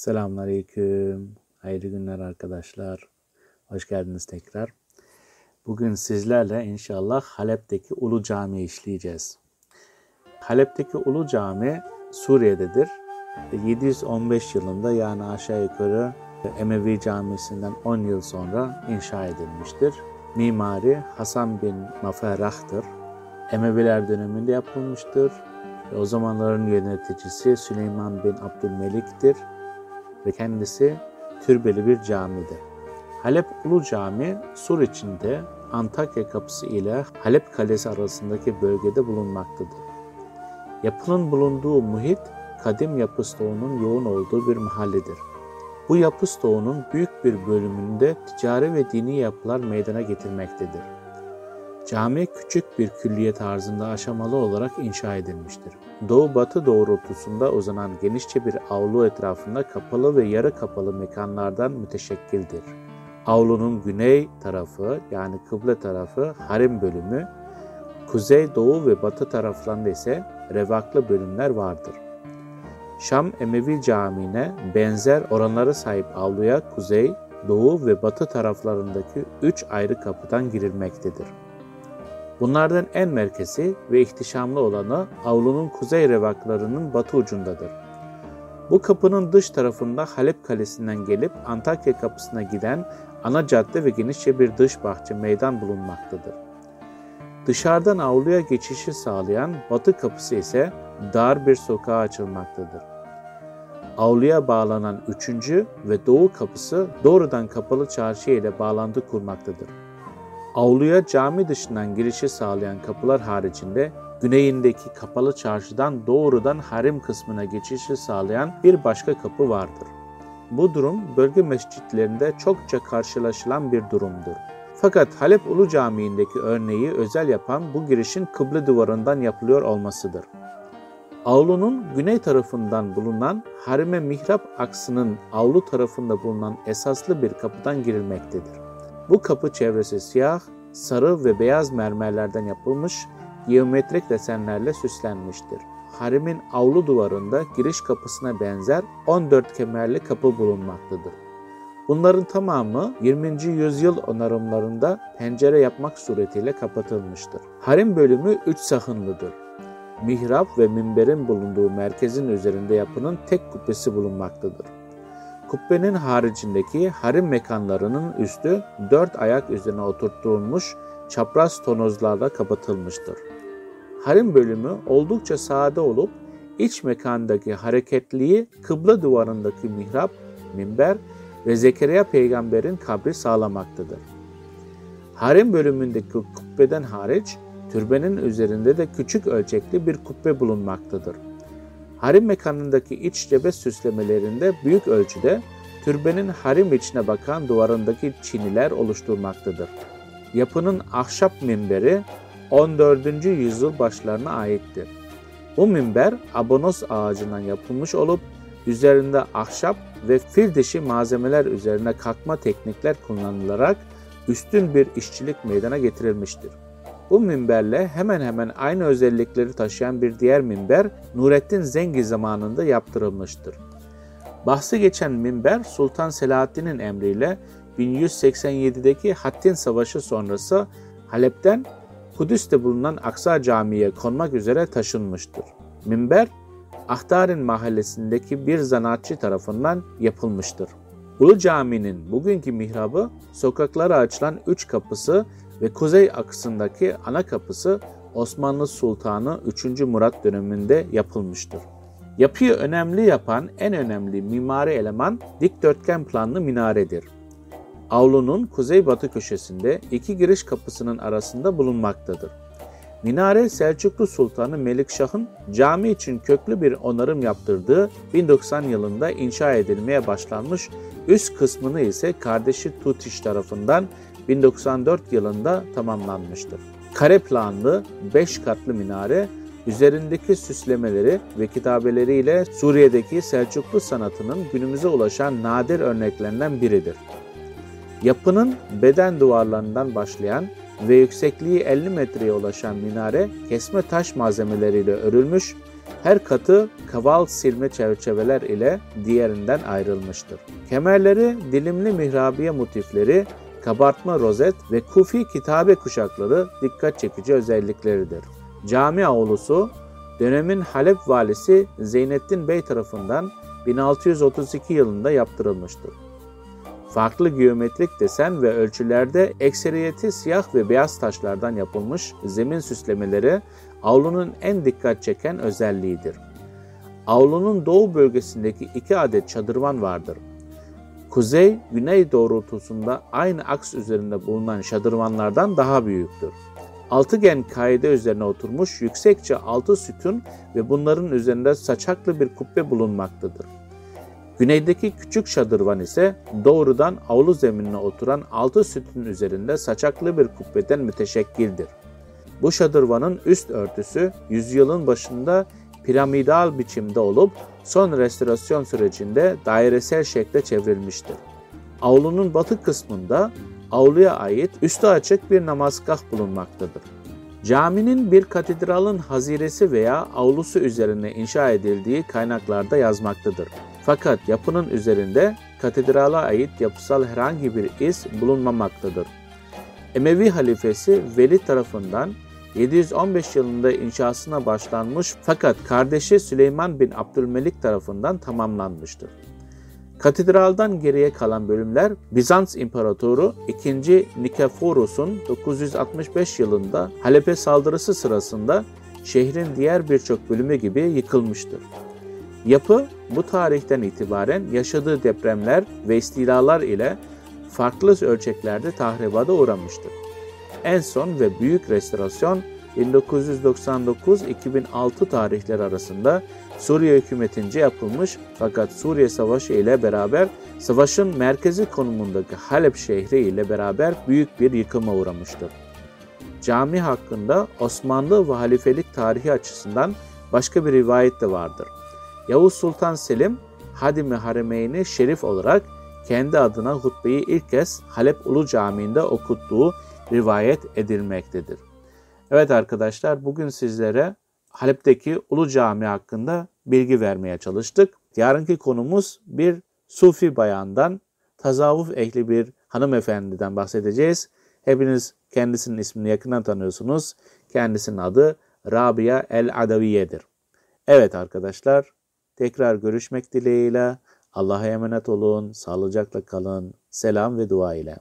Selamünaleyküm. Hayırlı günler arkadaşlar. Hoş geldiniz tekrar. Bugün sizlerle inşallah Halep'teki Ulu Cami'yi işleyeceğiz. Halep'teki Ulu Cami Suriye'dedir. 715 yılında yani aşağı yukarı Emevi Camisi'nden 10 yıl sonra inşa edilmiştir. Mimari Hasan bin Maferah'tır. Emeviler döneminde yapılmıştır. O zamanların yöneticisi Süleyman bin Abdülmelik'tir ve kendisi türbeli bir camidir. Halep Ulu Cami Sur içinde Antakya kapısı ile Halep Kalesi arasındaki bölgede bulunmaktadır. Yapının bulunduğu muhit kadim yapı stoğunun yoğun olduğu bir mahalledir. Bu yapı stoğunun büyük bir bölümünde ticari ve dini yapılar meydana getirmektedir. Cami küçük bir külliye tarzında aşamalı olarak inşa edilmiştir. Doğu-batı doğrultusunda uzanan genişçe bir avlu etrafında kapalı ve yarı kapalı mekanlardan müteşekkildir. Avlunun güney tarafı yani kıble tarafı harim bölümü, kuzey, doğu ve batı taraflarında ise revaklı bölümler vardır. Şam Emevi Camii'ne benzer oranlara sahip avluya kuzey, doğu ve batı taraflarındaki üç ayrı kapıdan girilmektedir. Bunlardan en merkezi ve ihtişamlı olanı avlunun kuzey revaklarının batı ucundadır. Bu kapının dış tarafında Halep Kalesi'nden gelip Antakya kapısına giden ana cadde ve genişçe bir dış bahçe meydan bulunmaktadır. Dışarıdan avluya geçişi sağlayan batı kapısı ise dar bir sokağa açılmaktadır. Avluya bağlanan üçüncü ve doğu kapısı doğrudan kapalı çarşı ile bağlantı kurmaktadır. Avluya cami dışından girişi sağlayan kapılar haricinde güneyindeki kapalı çarşıdan doğrudan harim kısmına geçişi sağlayan bir başka kapı vardır. Bu durum bölge mescitlerinde çokça karşılaşılan bir durumdur. Fakat Halep Ulu Camii'ndeki örneği özel yapan bu girişin kıble duvarından yapılıyor olmasıdır. Avlunun güney tarafından bulunan harime mihrap aksının avlu tarafında bulunan esaslı bir kapıdan girilmektedir. Bu kapı çevresi siyah, sarı ve beyaz mermerlerden yapılmış geometrik desenlerle süslenmiştir. Harimin avlu duvarında giriş kapısına benzer 14 kemerli kapı bulunmaktadır. Bunların tamamı 20. yüzyıl onarımlarında pencere yapmak suretiyle kapatılmıştır. Harim bölümü 3 sahınlıdır. Mihrap ve minberin bulunduğu merkezin üzerinde yapının tek kubbesi bulunmaktadır. Kubbenin haricindeki harim mekanlarının üstü dört ayak üzerine oturtulmuş çapraz tonozlarla kapatılmıştır. Harim bölümü oldukça sade olup iç mekandaki hareketliği kıbla duvarındaki mihrap, minber ve Zekeriya peygamberin kabri sağlamaktadır. Harim bölümündeki kubbeden hariç türbenin üzerinde de küçük ölçekli bir kubbe bulunmaktadır. Harim mekanındaki iç cephe süslemelerinde büyük ölçüde türbenin harim içine bakan duvarındaki çiniler oluşturmaktadır. Yapının ahşap minberi 14. yüzyıl başlarına aittir. Bu minber abonos ağacından yapılmış olup üzerinde ahşap ve fil dişi malzemeler üzerine kalkma teknikler kullanılarak üstün bir işçilik meydana getirilmiştir. Bu minberle hemen hemen aynı özellikleri taşıyan bir diğer minber Nurettin Zengi zamanında yaptırılmıştır. Bahsi geçen minber Sultan Selahaddin'in emriyle 1187'deki Hattin Savaşı sonrası Halep'ten Kudüs'te bulunan Aksa Camii'ye konmak üzere taşınmıştır. Minber, Ahtarin mahallesindeki bir zanaatçı tarafından yapılmıştır. Ulu Cami'nin bugünkü mihrabı sokaklara açılan üç kapısı ve kuzey akısındaki ana kapısı Osmanlı Sultanı 3. Murat döneminde yapılmıştır. Yapıyı önemli yapan en önemli mimari eleman dikdörtgen planlı minaredir. Avlunun kuzeybatı köşesinde iki giriş kapısının arasında bulunmaktadır. Minare Selçuklu Sultanı Melikşah'ın cami için köklü bir onarım yaptırdığı 1090 yılında inşa edilmeye başlanmış, üst kısmını ise kardeşi Tutiş tarafından 1094 yılında tamamlanmıştır. Kare planlı 5 katlı minare üzerindeki süslemeleri ve kitabeleriyle Suriye'deki Selçuklu sanatının günümüze ulaşan nadir örneklerinden biridir. Yapının beden duvarlarından başlayan ve yüksekliği 50 metreye ulaşan minare kesme taş malzemeleriyle örülmüş, her katı kaval silme çerçeveler ile diğerinden ayrılmıştır. Kemerleri dilimli mihrabiye motifleri, kabartma rozet ve kufi kitabe kuşakları dikkat çekici özellikleridir. Cami avlusu dönemin Halep valisi Zeynettin Bey tarafından 1632 yılında yaptırılmıştır. Farklı geometrik desen ve ölçülerde ekseriyeti siyah ve beyaz taşlardan yapılmış zemin süslemeleri avlunun en dikkat çeken özelliğidir. Avlunun doğu bölgesindeki iki adet çadırvan vardır. Kuzey-güney doğrultusunda aynı aks üzerinde bulunan şadırvanlardan daha büyüktür. Altıgen kaide üzerine oturmuş yüksekçe altı sütun ve bunların üzerinde saçaklı bir kubbe bulunmaktadır. Güneydeki küçük şadırvan ise doğrudan avlu zeminine oturan altı sütun üzerinde saçaklı bir kubbeden müteşekkildir. Bu şadırvanın üst örtüsü yüzyılın başında piramidal biçimde olup son restorasyon sürecinde dairesel şekle çevrilmiştir. Avlunun batı kısmında avluya ait üstü açık bir namazgah bulunmaktadır. Caminin bir katedralın haziresi veya avlusu üzerine inşa edildiği kaynaklarda yazmaktadır. Fakat yapının üzerinde katedrala ait yapısal herhangi bir iz bulunmamaktadır. Emevi halifesi Veli tarafından 715 yılında inşasına başlanmış fakat kardeşi Süleyman bin Abdülmelik tarafından tamamlanmıştır. Katedraldan geriye kalan bölümler Bizans İmparatoru 2. Nikeforos'un 965 yılında Halep'e saldırısı sırasında şehrin diğer birçok bölümü gibi yıkılmıştır. Yapı bu tarihten itibaren yaşadığı depremler ve istilalar ile farklı ölçeklerde tahribata uğramıştır. En son ve büyük restorasyon 1999-2006 tarihleri arasında Suriye hükümetince yapılmış fakat Suriye Savaşı ile beraber savaşın merkezi konumundaki Halep şehri ile beraber büyük bir yıkıma uğramıştır. Cami hakkında Osmanlı ve halifelik tarihi açısından başka bir rivayet de vardır. Yavuz Sultan Selim Hadimi Harimeyni Şerif olarak kendi adına hutbeyi ilk kez Halep Ulu Camii'nde okuttuğu rivayet edilmektedir. Evet arkadaşlar bugün sizlere Halep'teki Ulu Cami hakkında bilgi vermeye çalıştık. Yarınki konumuz bir Sufi bayandan, tasavvuf ehli bir hanımefendiden bahsedeceğiz. Hepiniz kendisinin ismini yakından tanıyorsunuz. Kendisinin adı Rabia el-Adaviye'dir. Evet arkadaşlar, tekrar görüşmek dileğiyle. Allah'a emanet olun, sağlıcakla kalın, selam ve dua ile.